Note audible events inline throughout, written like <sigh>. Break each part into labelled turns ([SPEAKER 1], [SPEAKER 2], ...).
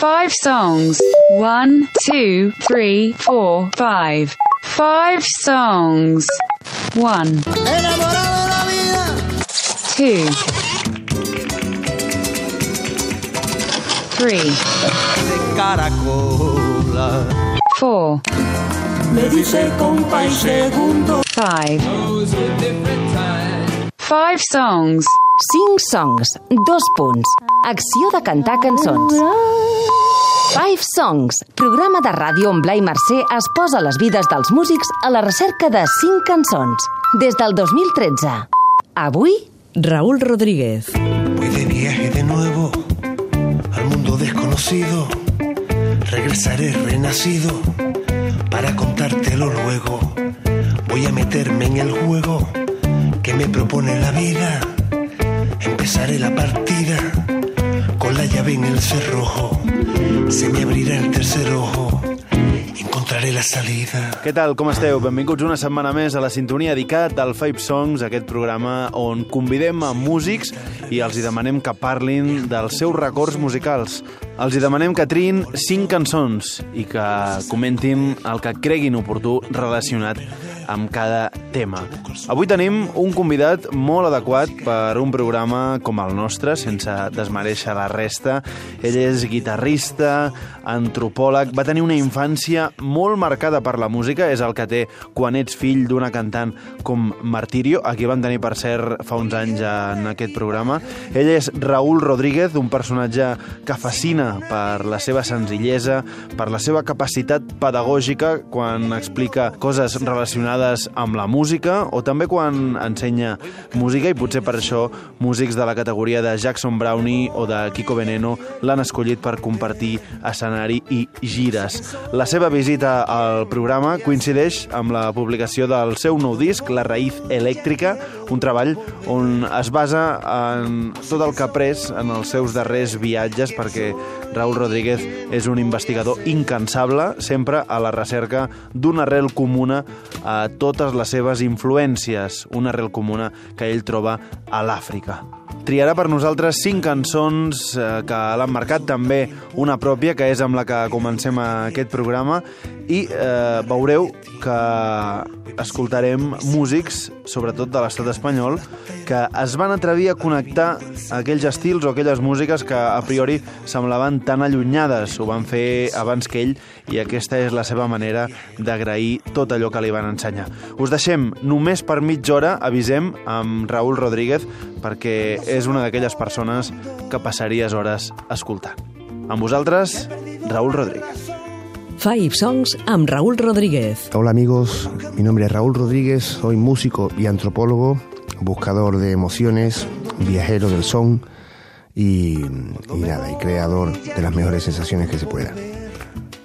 [SPEAKER 1] Five songs. One, two, three, four, five. Five songs. One,
[SPEAKER 2] Enamorado de la vida.
[SPEAKER 1] two, three,
[SPEAKER 2] De caracola.
[SPEAKER 1] four,
[SPEAKER 2] Me dice compa y segundo.
[SPEAKER 1] five. Five songs.
[SPEAKER 3] 5 songs, dos punts. Acció de cantar cançons. Five Songs, programa de ràdio on Blai Mercè es posa les vides dels músics a la recerca de 5 cançons. Des del 2013. Avui,
[SPEAKER 4] Raúl Rodríguez.
[SPEAKER 5] Voy de viaje de nuevo al mundo desconocido. Regresaré renacido para contártelo luego. Voy a meterme en el juego que me propone la vida. Empezaré la partida con la llave en el cerrojo. Se me abrirá el tercer ojo. Encontraré la salida.
[SPEAKER 6] Què tal, com esteu? Benvinguts una setmana més a la sintonia dedicat al Five Songs, aquest programa on convidem a músics i els hi demanem que parlin dels seus records musicals. Els hi demanem que triïn cinc cançons i que comentin el que creguin oportú relacionat amb cada tema. Avui tenim un convidat molt adequat per un programa com el nostre, sense desmereixer la resta. Ell és guitarrista, antropòleg, va tenir una infància molt marcada per la música, és el que té quan ets fill d'una cantant com Martirio, a qui van tenir per cert fa uns anys en aquest programa. Ell és Raúl Rodríguez, un personatge que fascina per la seva senzillesa, per la seva capacitat pedagògica quan explica coses relacionades amb la música o també quan ensenya música i potser per això músics de la categoria de Jackson Brownie o de Kiko Veneno l'han escollit per compartir escenari i gires. La seva visita al programa coincideix amb la publicació del seu nou disc, La Raïz Elèctrica, un treball on es basa en tot el que ha après en els seus darrers viatges perquè Raúl Rodríguez és un investigador incansable, sempre a la recerca d'una arrel comuna a totes les seves influències, una arrel comuna que ell troba a l'Àfrica. Triarà per nosaltres cinc cançons eh, que l'han marcat, també una pròpia, que és amb la que comencem aquest programa, i eh, veureu que escoltarem músics, sobretot de l'estat espanyol, que es van atrevir a connectar aquells estils o aquelles músiques que a priori semblaven tan allunyades. Ho van fer abans que ell i aquesta és la seva manera d'agrair tot allò que li van ensenyar. Us deixem només per mitja hora, avisem, amb Raúl Rodríguez, perquè és una d'aquelles persones que passaries hores escoltant. Amb vosaltres, Raúl Rodríguez.
[SPEAKER 4] Five Songs amb Raúl Rodríguez.
[SPEAKER 7] Hola amigos, mi nombre es Raúl Rodríguez, soy músico y antropólogo, buscador de emociones, viajero del son y, y nada, y creador de las mejores sensaciones que se puedan.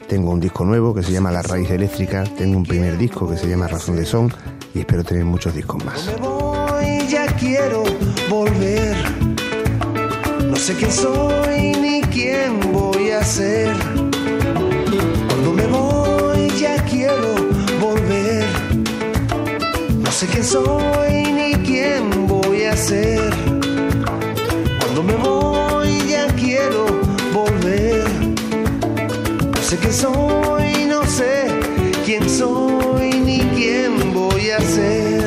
[SPEAKER 7] Tengo un disco nuevo que se llama La Raíz Eléctrica, tengo un primer disco que se llama Razón de Son y espero tener muchos discos más.
[SPEAKER 5] Me voy, ya quiero volver. No sé quién soy ni quién voy a ser. Sé quién soy ni quién voy a ser. Cuando me voy, ya quiero volver. No sé quién soy, no sé quién soy ni quién voy a ser.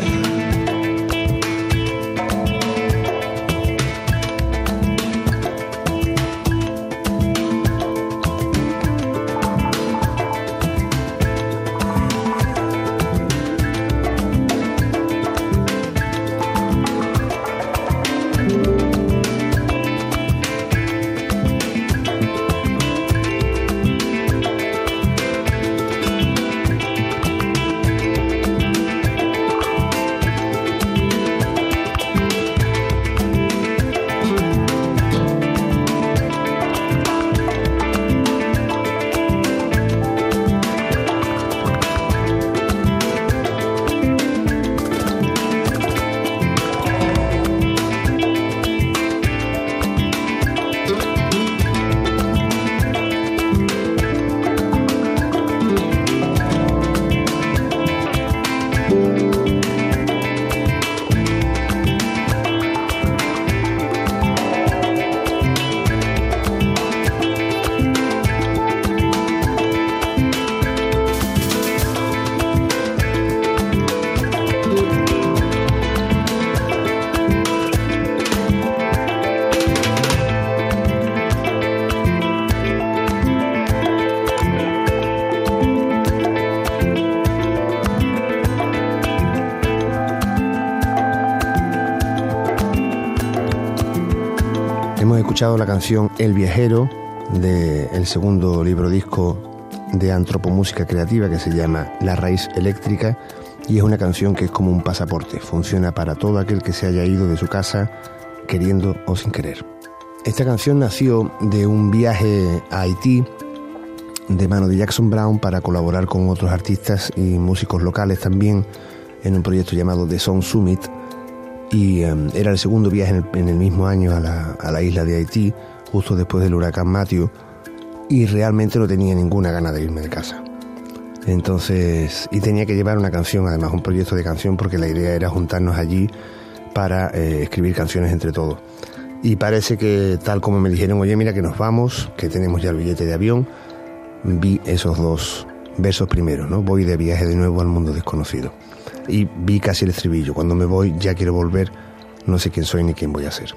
[SPEAKER 7] Escuchado la canción El viajero del segundo libro disco de antropomúsica creativa que se llama La raíz eléctrica y es una canción que es como un pasaporte, funciona para todo aquel que se haya ido de su casa queriendo o sin querer. Esta canción nació de un viaje a Haití de mano de Jackson Brown para colaborar con otros artistas y músicos locales también en un proyecto llamado The Sound Summit y em, era el segundo viaje en el, en el mismo año a la, a la isla de Haití, justo después del huracán Matthew y realmente no tenía ninguna gana de irme de casa. Entonces, y tenía que llevar una canción, además un proyecto de canción, porque la idea era juntarnos allí para eh, escribir canciones entre todos. Y parece que tal como me dijeron, oye, mira que nos vamos, que tenemos ya el billete de avión, vi esos dos versos primero, ¿no? Voy de viaje de nuevo al mundo desconocido. Y vi casi el estribillo, cuando me voy ya quiero volver, no sé quién soy ni quién voy a ser.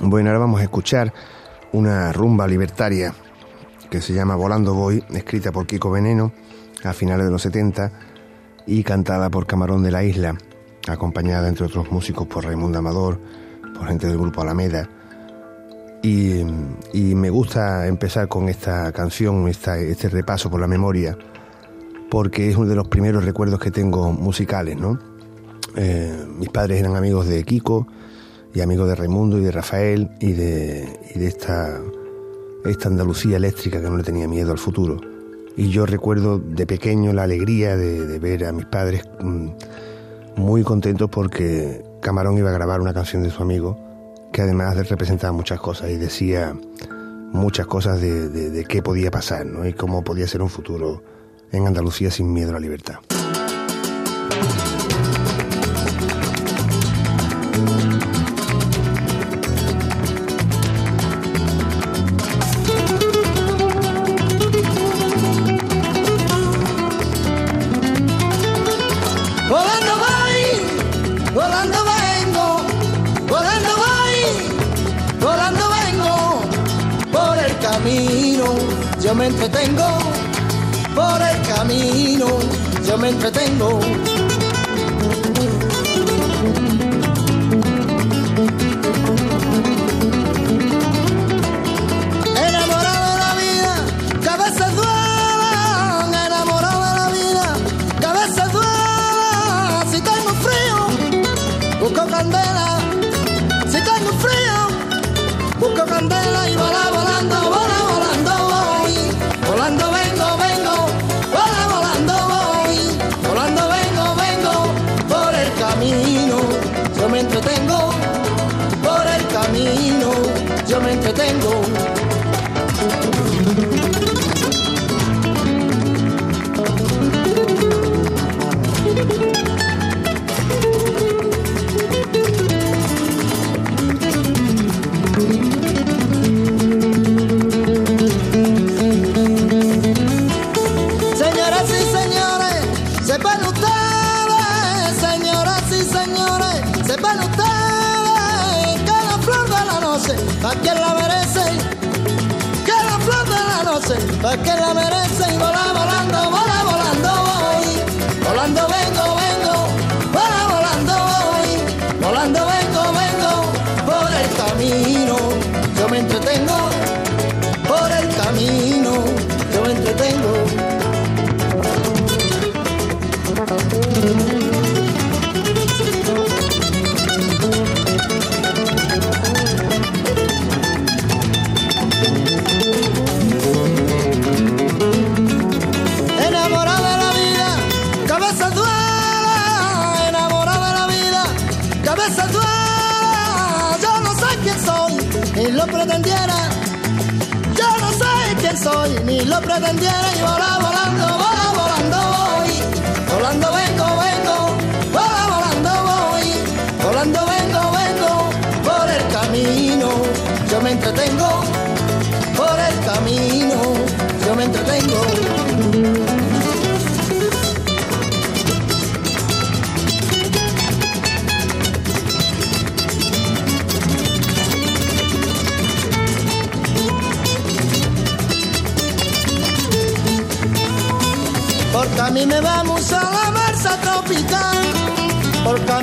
[SPEAKER 7] Bueno, ahora vamos a escuchar una rumba libertaria que se llama Volando Voy, escrita por Kiko Veneno a finales de los 70 y cantada por Camarón de la Isla, acompañada entre otros músicos por Raimundo Amador, por gente del grupo Alameda. Y, me gusta empezar con esta canción, esta, este repaso por la memoria, porque es uno de los primeros recuerdos que tengo musicales, ¿no? Eh, mis padres eran amigos de Kiko y amigos de Raimundo y de Rafael y de, esta, esta Andalucía eléctrica que no le tenía miedo al futuro. Y yo recuerdo de pequeño la alegría de, ver a mis padres mm, muy contentos porque Camarón iba a grabar una canción de su amigo que además representaba muchas cosas y decía muchas cosas de, de qué podía pasar ¿no? y cómo podía ser un futuro en Andalucía sin miedo a la libertad.
[SPEAKER 2] Volando voy, volando vengo, volando voy, volando vengo. Por el camino yo me entretengo, yo me entretengo. Yo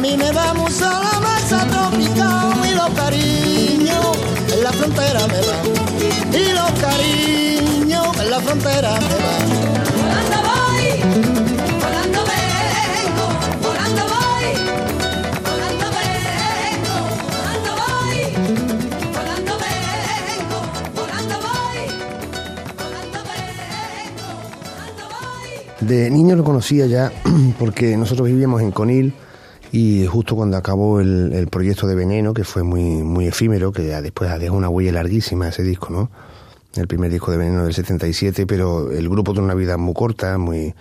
[SPEAKER 2] Porque a mí me vamos a la marcha tropical. Y los cariños, en la frontera me van. Y los cariños en la frontera me van.
[SPEAKER 8] Volando voy, volando vengo, volando voy, volando vengo, volando voy, volando vengo, volando voy, volando vengo, volando voy.
[SPEAKER 7] De niño lo conocía ya <clears throat> porque nosotros vivíamos en Conil y justo cuando acabó el, el proyecto de Veneno, que fue muy, muy efímero, que ya después dejó una huella larguísima ese disco, ¿no? El primer disco de Veneno del 77, pero el grupo tuvo una vida muy corta, muy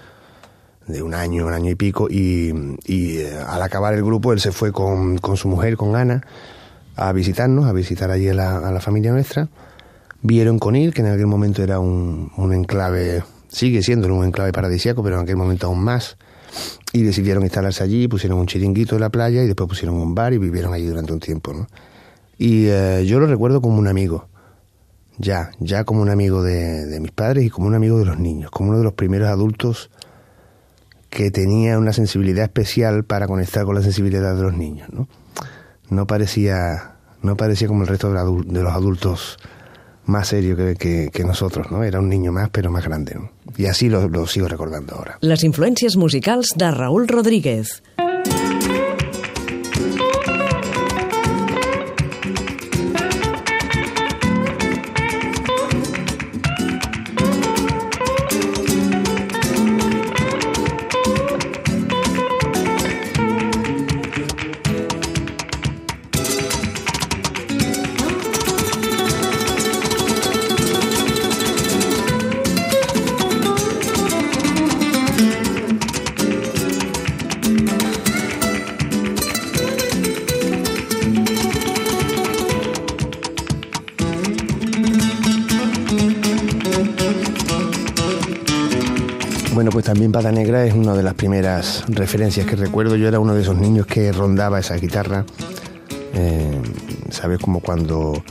[SPEAKER 7] de un año, un año y pico, y, eh, al acabar el grupo él se fue con, con su mujer, con Ana, a visitarnos, a visitar allí a la, a la familia nuestra. Vieron Conil, que en aquel momento era un, un enclave, sigue siendo un enclave paradisíaco, pero en aquel momento aún más y decidieron instalarse allí, pusieron un chiringuito en la playa y después pusieron un bar y vivieron allí durante un tiempo, ¿no? Y eh, yo lo recuerdo como un amigo, ya, ya como un amigo de, de, mis padres y como un amigo de los niños, como uno de los primeros adultos que tenía una sensibilidad especial para conectar con la sensibilidad de los niños, ¿no? No parecía, no parecía como el resto de, los adultos más serio que, que, que, nosotros, ¿no? Era un niño más, pero más grande, ¿no? Y así lo, lo sigo recordando ahora.
[SPEAKER 4] Les influències musicals de Raúl Rodríguez.
[SPEAKER 7] Pues también Pata Negra es una de las primeras referencias que recuerdo. Yo era uno de esos niños que rondaba esa guitarra. Eh, ¿Sabes? Como cuando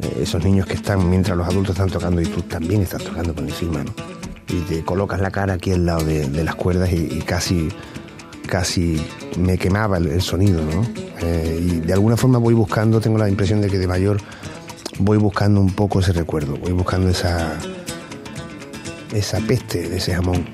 [SPEAKER 7] eh, esos niños que están mientras los adultos están tocando y tú también estás tocando por encima, ¿no? Y te colocas la cara aquí al lado de, las cuerdas y, casi, casi me quemaba el, el sonido, ¿no? Eh, y de alguna forma voy buscando, tengo la impresión de que de mayor voy buscando un poco ese recuerdo, voy buscando esa esa peste de ese jamón.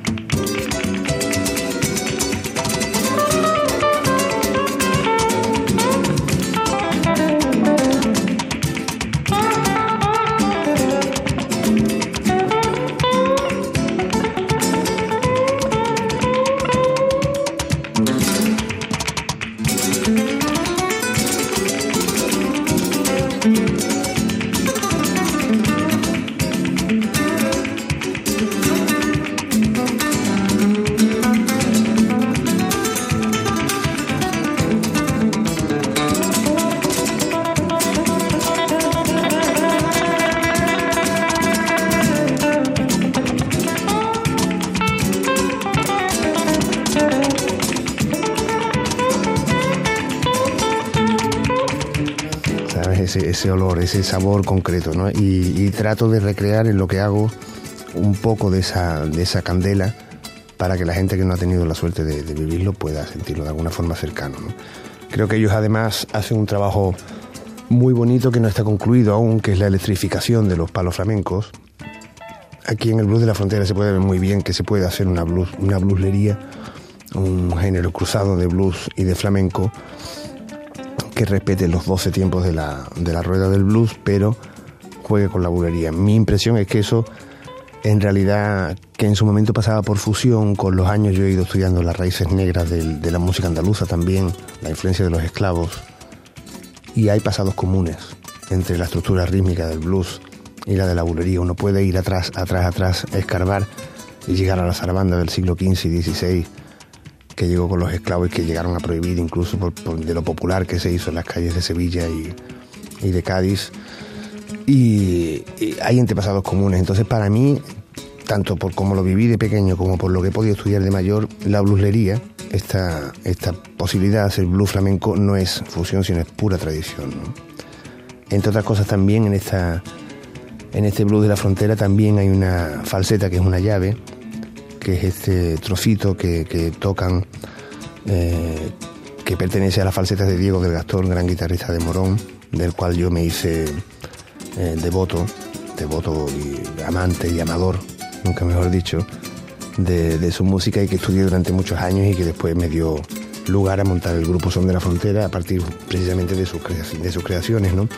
[SPEAKER 7] Ese, olor, ese sabor concreto, ¿no? Y, y, trato de recrear en lo que hago un poco de esa, de esa candela para que la gente que no ha tenido la suerte de, de vivirlo pueda sentirlo de alguna forma cercano, ¿no? Creo que ellos además hacen un trabajo muy bonito que no está concluido aún, que es la electrificación de los palos flamencos. Aquí en el blues de la frontera se puede ver muy bien que se puede hacer una blues, una blueslería, un género cruzado de blues y de flamenco que respete los 12 tiempos de la, de la rueda del blues, pero juegue con la bulería. Mi impresión es que eso, en realidad, que en su momento pasaba por fusión, con los años yo he ido estudiando las raíces negras de, la música andaluza también, la influencia de los esclavos, y hay pasados comunes entre la estructura rítmica del blues y la de la bulería. Uno puede ir atrás, atrás, atrás, escarbar y llegar a la zarabanda del siglo XV y XVI que llegó con los esclavos y que llegaron a prohibir incluso por, de lo popular que se hizo en las calles de Sevilla y, de Cádiz. Y, hay antepasados comunes. Entonces, para mí, tanto por cómo lo viví de pequeño como por lo que he podido estudiar de mayor, la blueslería, esta, esta posibilidad de hacer blues flamenco no es fusión, sino es pura tradición. Entre otras cosas, también en, esta, en este blues de la frontera también hay una falseta que es una llave que es este trocito que, tocan, eh, que pertenece a las falsetas de Diego del Gastón, gran guitarrista de Morón, del cual yo me hice eh, devoto, devoto y amante y amador, nunca mejor dicho, de, su música y que estudié durante muchos años y que después me dio lugar a montar el grupo Son de la Frontera a partir precisamente de sus, creaciones, ¿no?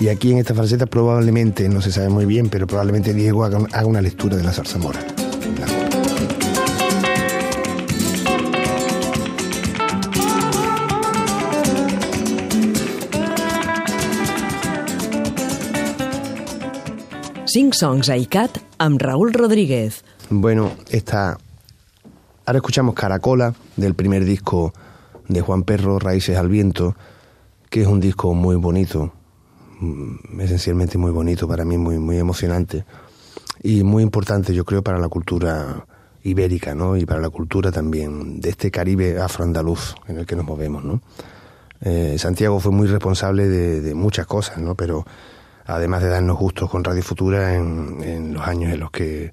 [SPEAKER 7] Y aquí en esta falseta probablemente, no se sabe muy bien, pero probablemente Diego haga, haga una lectura de la zarzamora.
[SPEAKER 4] Cinc songs ICAT amb Raúl Rodríguez.
[SPEAKER 7] Bueno, esta. Ahora escuchamos Caracola del primer disco de Juan Perro, Raíces al Viento, que es un disco muy bonito, mm, esencialmente muy bonito para mí, muy, muy emocionante y muy importante, yo creo, para la cultura ibérica, ¿no? Y para la cultura también de este Caribe afroandaluz en el que nos movemos, ¿no? Eh, Santiago fue muy responsable de, de muchas cosas, ¿no? Pero además de darnos gustos con Radio Futura en, los años en los que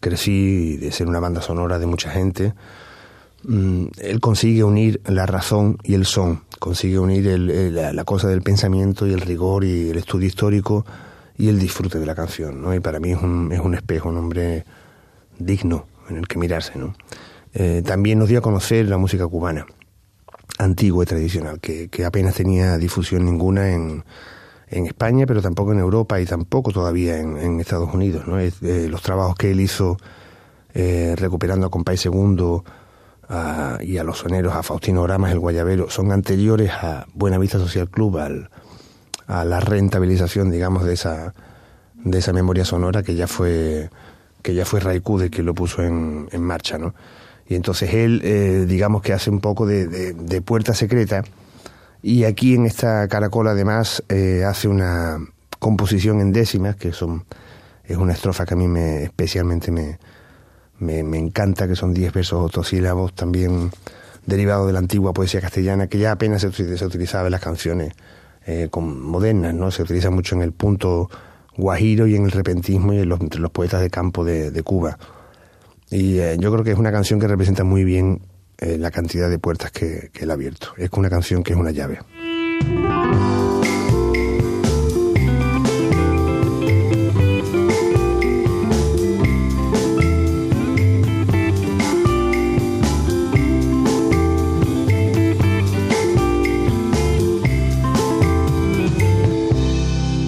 [SPEAKER 7] crecí y de ser una banda sonora de mucha gente, mm, él consigue unir la razón y el son, consigue unir el- la, cosa del pensamiento y el rigor y el estudio histórico y el disfrute de la canción, ¿no? Y para mí es un, es un espejo, un hombre digno en el que mirarse, ¿no? Eh, también nos dio a conocer la música cubana, antigua y tradicional, que apenas tenía difusión ninguna en, en España, pero tampoco en Europa y tampoco todavía en, en Estados Unidos. ¿no? Eh, los trabajos que él hizo eh, recuperando a Compay Segundo a- y a los soneros, a Faustino Gramas, el Guayabero, son anteriores a Buenavista Social Club, a la rentabilización, digamos, de esa, de esa memoria sonora que ya fue que ya fue Raikude que lo puso en, en marcha, ¿no? Y entonces él, eh, digamos que hace un poco de- de puerta secreta y aquí en esta caracola además eh, hace una composición en décimas, que son es una estrofa que a mí me especialmente me, me, encanta, que son 10 versos octosílabos, también derivado de la antigua poesía castellana, que ya apenas se, se utilizaba en las canciones eh, con- modernas, ¿no? Se utiliza mucho en el punto guajiro y en el repentismo y en los, entre los poetas de campo de, de Cuba. Y eh, yo creo que es una canción que representa muy bien eh, la cantidad de puertas que, que él ha abierto. Es una canción que es una llave.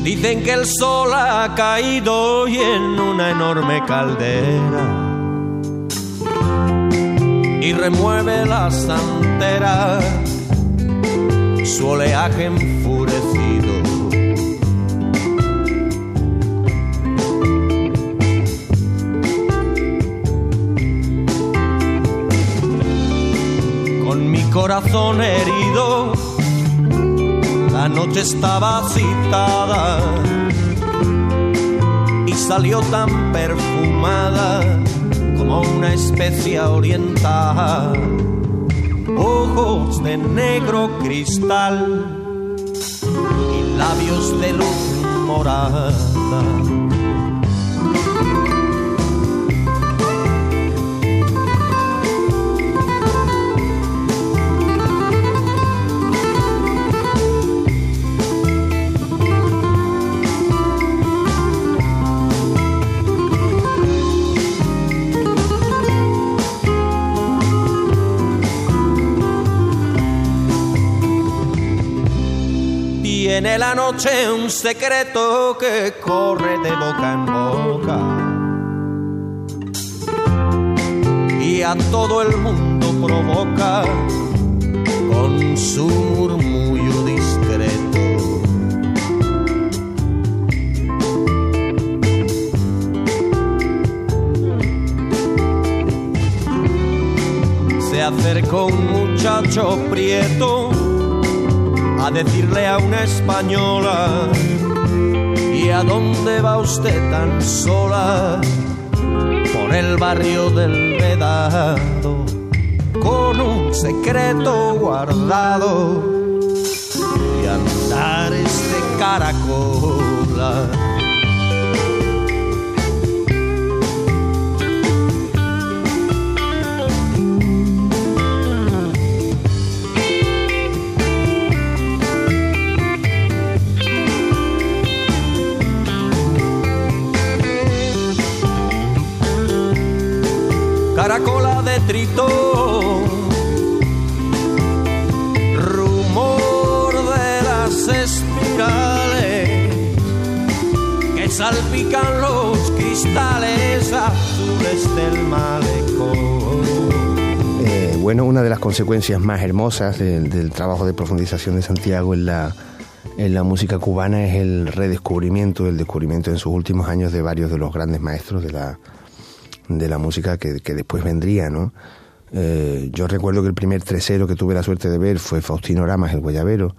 [SPEAKER 9] Dicen que el sol ha caído hoy en una enorme caldera y remueve las anteras, su oleaje enfurecido. Con mi corazón herido, la noche estaba citada y salió tan perfumada como una especia oriental. Ojos de negro cristal y labios de luz morada. Tiene la noche un secreto que corre de boca en boca. Y a todo el mundo provoca con su murmullo discreto. Se acercó un muchacho prieto a decirle a una española, ¿y a dónde va usted tan sola? Por el barrio del Vedado, con un secreto guardado, y andares de caracola. Caracola de tritón, rumor de las espirales que salpican los cristales azules del malecón.
[SPEAKER 7] Eh, bueno, una de las consecuencias más hermosas del, del trabajo de profundización de Santiago en la, en la música cubana es el redescubrimiento, el descubrimiento en sus últimos años de varios de los grandes maestros de la, de la música que, que después vendría, ¿no? Eh, yo recuerdo que el primer tresero que tuve la suerte de ver fue Faustino Ramas, el Guayabero,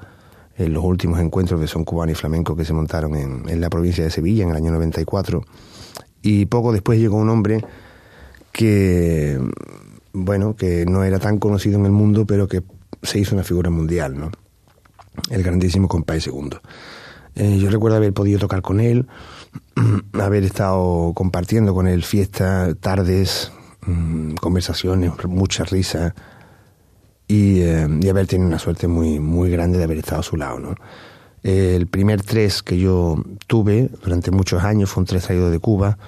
[SPEAKER 7] en los últimos encuentros de son cubano y flamenco que se montaron en, en la provincia de Sevilla en el año 94. Y poco después llegó un hombre que, bueno, que no era tan conocido en el mundo, pero que se hizo una figura mundial, ¿no? El grandísimo Compay Segundo. Eh, yo recuerdo haber podido tocar con él, <clears throat> haber estado compartiendo con él fiestas, tardes, mm, conversaciones, mucha risa y, eh, y haber tenido una suerte muy, muy grande de haber estado a su lado, ¿no? El primer tres que yo tuve durante muchos años fue un tres traído de Cuba,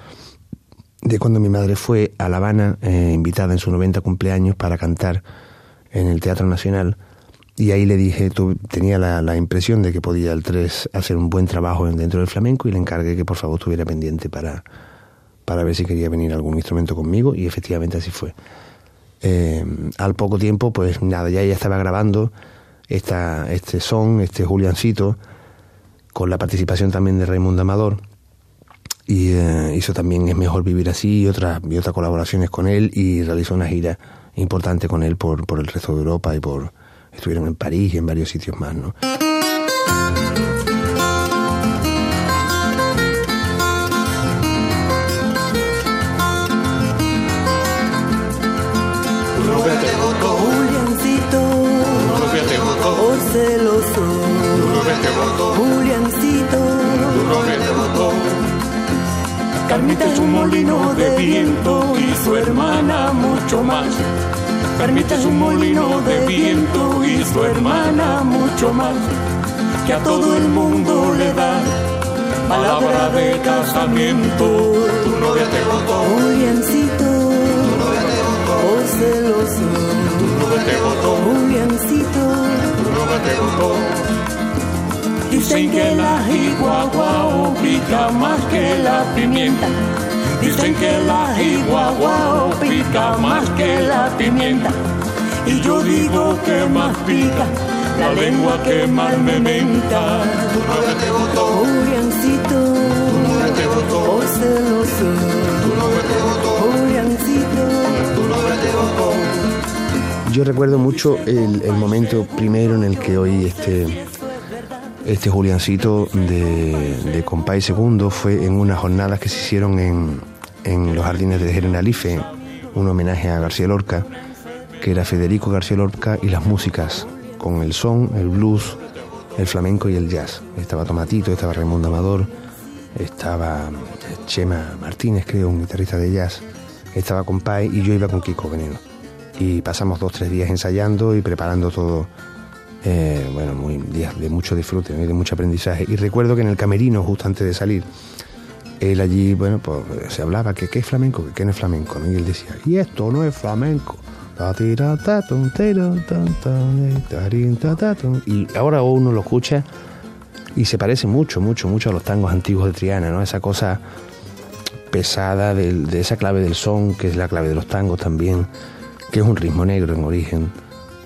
[SPEAKER 7] de cuando mi madre fue a La Habana, eh, invitada en su 90 cumpleaños para cantar en el Teatro Nacional. Y ahí le dije, tu- tenía la, la impresión de que podía el 3 hacer un buen trabajo en- dentro del flamenco y le encargué que por favor estuviera pendiente para, para ver si quería venir algún instrumento conmigo y efectivamente así fue. Eh, al poco tiempo, pues nada, ya ella estaba grabando esta, este son, este Juliancito, con la participación también de Raimundo Amador y eh, hizo también Es Mejor Vivir Así y otras y otras colaboraciones con él y realizó una gira importante con él por, por el resto de Europa y por estuvieron en París y en varios sitios más, ¿no?
[SPEAKER 10] Carmita es un molino de viento y su hermana mucho más. Que a todo el mundo le da palabra de casamiento. Tu novia te votó. Juliancito, por celoso. Tu novia te votó. Juliancito, tu novia te votó. Dicen que la jiguaguao pica más que la pimienta. Dicen que la jiguaguao pica más que la pimienta. Y yo digo que más pica la lengua que más me menta. Tu novia te votó. Juliancito, tu novia te votó. Por celoso. Tu novia te votó. Juliancito, tu novia te votó.
[SPEAKER 7] Yo recuerdo mucho el, el momento primero en el que oí este, este Juliancito de, de Compay Segundo fue en unas jornadas que se hicieron en, en los jardines de Generalife, un homenaje a García Lorca, que era Federico García Lorca y las músicas, con el son, el blues, el flamenco y el jazz. Estaba Tomatito, estaba Raimundo Amador, estaba Chema Martínez, creo, un guitarrista de jazz, estaba Compay y yo iba con Kiko Veneno. Y pasamos dos tres días ensayando y preparando todo eh, bueno muy días de mucho disfrute de mucho aprendizaje. Y recuerdo que en el camerino justo antes de salir él allí bueno pues se hablaba que qué es flamenco que qué no es flamenco ¿no? y él decía y esto no es flamenco y ahora uno lo escucha y se parece mucho mucho mucho a los tangos antiguos de Triana no esa cosa pesada del- de esa clave del son, que es la clave de los tangos también, que es un ritmo negro en origen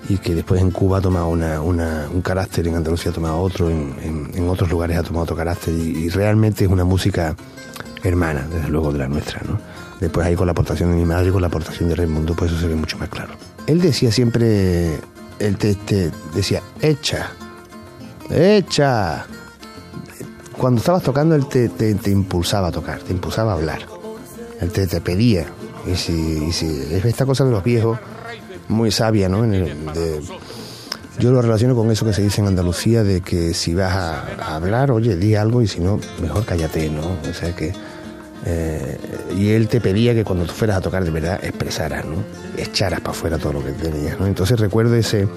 [SPEAKER 7] y que después en Cuba ha tomado una, un carácter, en Andalucía ha tomado otro, en, en- otros lugares ha tomado otro carácter y, realmente es una música hermana, desde luego, de la nuestra. ¿no? Después ahí con la aportación de mi madre y con la aportación de Raimundo, pues eso se ve mucho más claro. Él decía siempre, él te, te decía, echa, echa, cuando estabas tocando, él te, te- te impulsaba a tocar, te impulsaba a hablar. Él te, te pedía. Y si, y si es esta cosa de los viejos, muy sabia, ¿no? Yo lo relaciono con eso que se dice en Andalucía, de que si vas a, hablar, oye, di algo y si no, mejor cállate, ¿no? O sea que. eh, y él te pedía que cuando tú fueras a tocar de verdad expresaras, ¿no? Echaras para afuera todo lo que tenías, ¿no? Entonces recuerdo ese,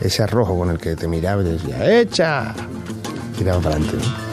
[SPEAKER 7] ese arrojo con el que te miraba y decía, ¡echa! Tiraba para adelante, ¿no?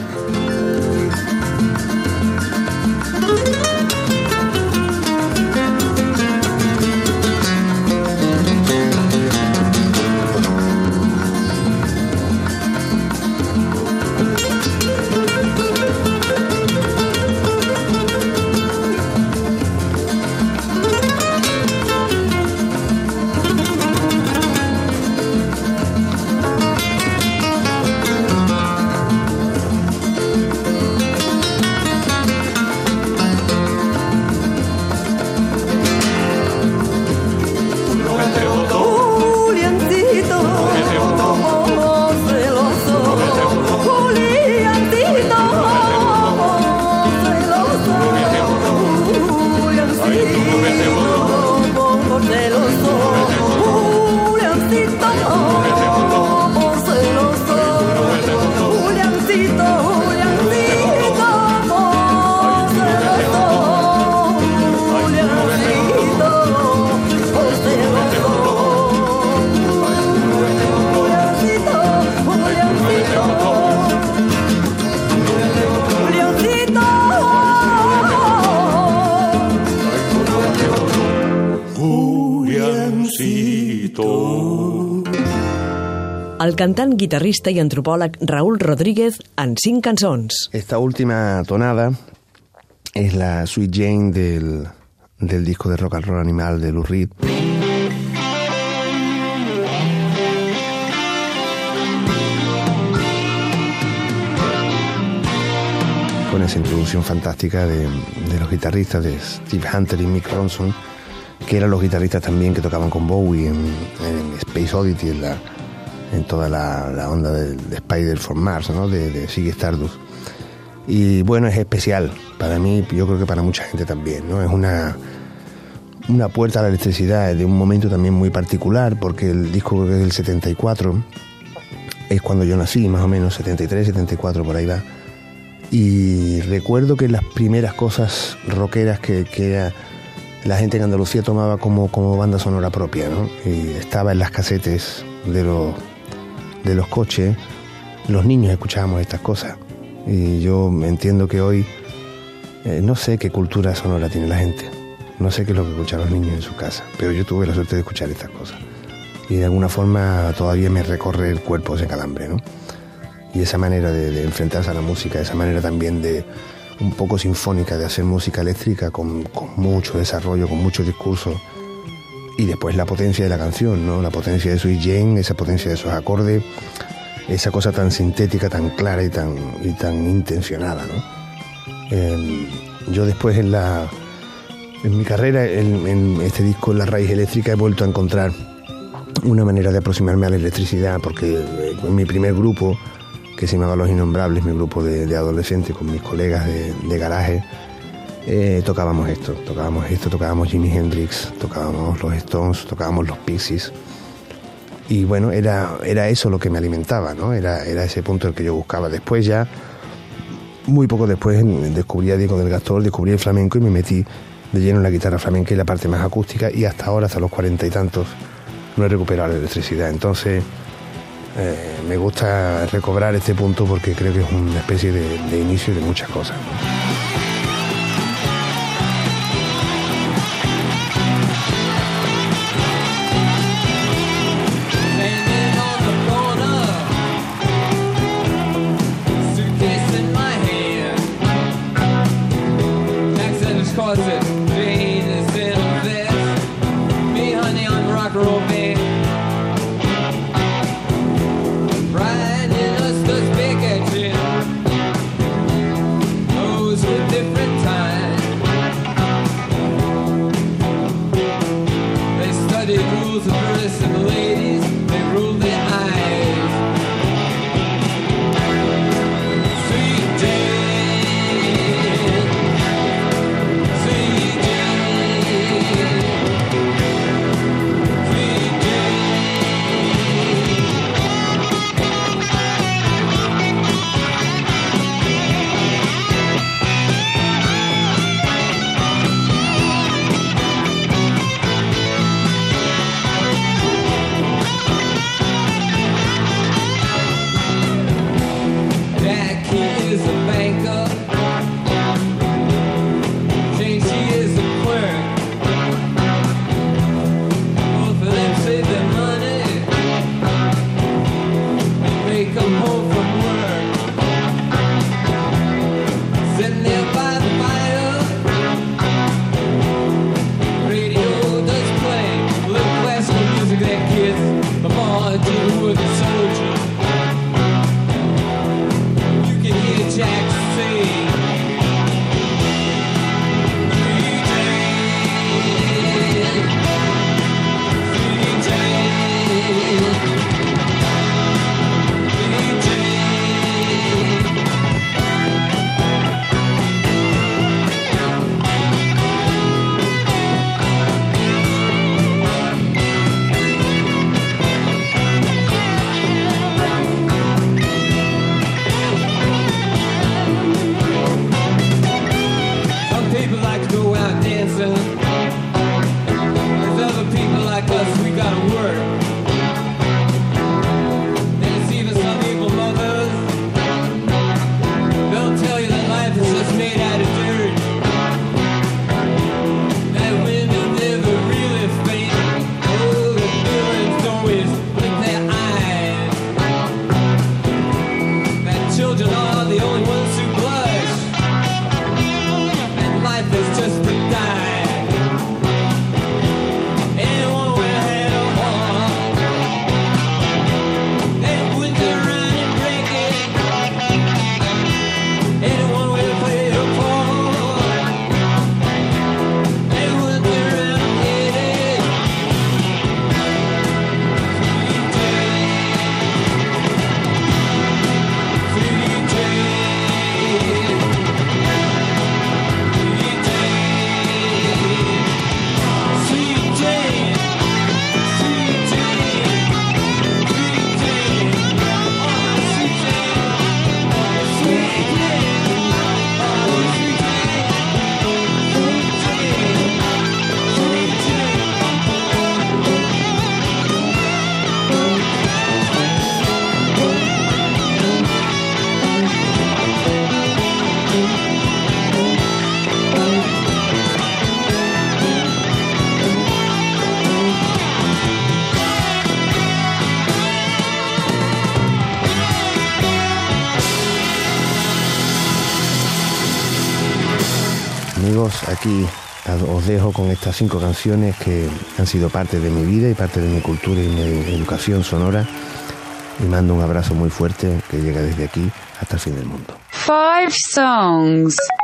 [SPEAKER 4] Cantant, guitarrista i antropòleg Raúl Rodríguez en cinc cançons.
[SPEAKER 7] Esta última tonada es la Sweet Jane del, del disco de rock and roll animal de Lou Reed. Con esa introducción fantástica de, de los guitarristas de Steve Hunter y Mick Ronson, que eran los guitarristas también que tocaban con Bowie en, en Space Oddity, en, la, en toda la, onda de, de Spider from Mars, ¿no? de, de Stardust. Y bueno, es especial para mí, yo creo que para mucha gente también, ¿no? Es una, una puerta a la electricidad de un momento también muy particular, porque el disco que es del 74, es cuando yo nací, más o menos, 73, 74, por ahí va. Y recuerdo que las primeras cosas rockeras que, la gente en Andalucía tomaba como, como banda sonora propia, ¿no? Estaba en las casetes de los, de los coches, los niños escuchábamos estas cosas. Y yo entiendo que hoy eh, no sé qué cultura sonora tiene la gente, no sé qué es lo que escuchan los niños en su casa, pero yo tuve la suerte de escuchar estas cosas. Y de alguna forma todavía me recorre el cuerpo ese calambre, ¿no? Y esa manera de, enfrentarse a la música, esa manera también de un poco sinfónica de hacer música eléctrica con, con mucho desarrollo, con mucho discurso. Y después la potencia de la canción, ¿no? La potencia de Sweet Jane, esa potencia de esos acordes, esa cosa tan sintética, tan clara y tan, y tan intencionada, ¿no? Eh, yo después en la en mi carrera, en, este disco, La Raíz Eléctrica, he vuelto a encontrar una manera de aproximarme a la electricidad, porque eh, en mi primer grupo, que se llamaba Los Innombrables, mi grupo de, de adolescentes con mis colegas de, de garaje, eh, tocábamos esto, tocábamos esto, tocábamos Jimi Hendrix, tocábamos los Stones, tocábamos los Pixies. Y bueno, era, era eso lo que me alimentaba, ¿no? Era, era ese punto el que yo buscaba. Después ya, muy poco después, descubrí a Diego del Gastor, descubrí el flamenco y me metí de lleno en la guitarra flamenca y la parte más acústica y hasta ahora, hasta los cuarenta y tantos, no he recuperado la electricidad. Entonces, eh, me gusta recobrar este punto porque creo que es una especie de, de inicio de muchas cosas. Aquí os dejo con estas cinco canciones que han sido parte de mi vida y parte de mi cultura y mi educación sonora. Y mando un abrazo muy fuerte que llega desde aquí hasta el fin del mundo.
[SPEAKER 1] Five songs.